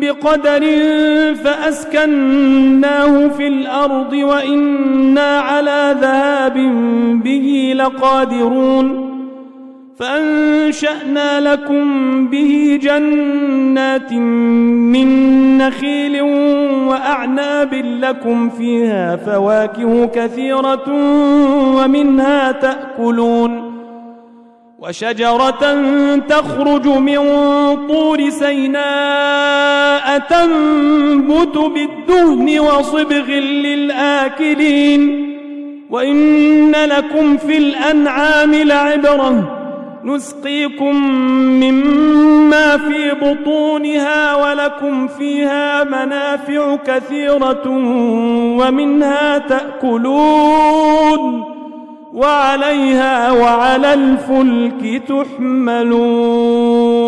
بقدر فأسكناه في الأرض وإنا على ذهاب به لقادرون فأنشأنا لكم به جنات من نخيل وأعناب لكم فيها فواكه كثيرة ومنها تأكلون وشجرة تخرج من طور سيناء تنبت بالدهن وصبغ للآكلين وإن لكم في الأنعام لعبرة نسقيكم مما في بطونها ولكم فيها منافع كثيرة ومنها تأكلون وعليها وعلى الفلك تحملون.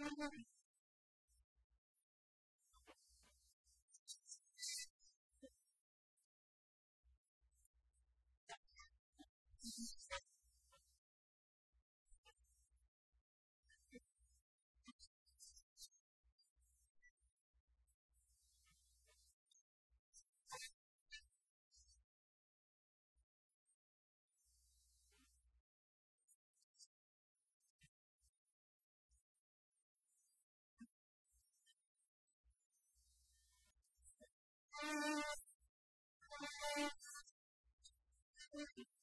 struggle and Thank you.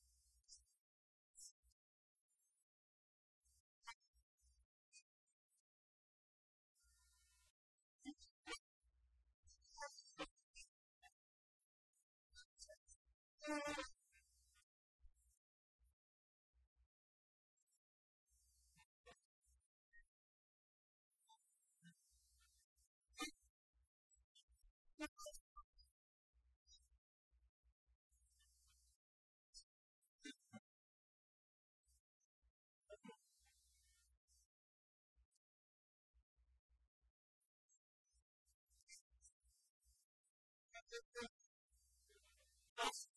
Thank you.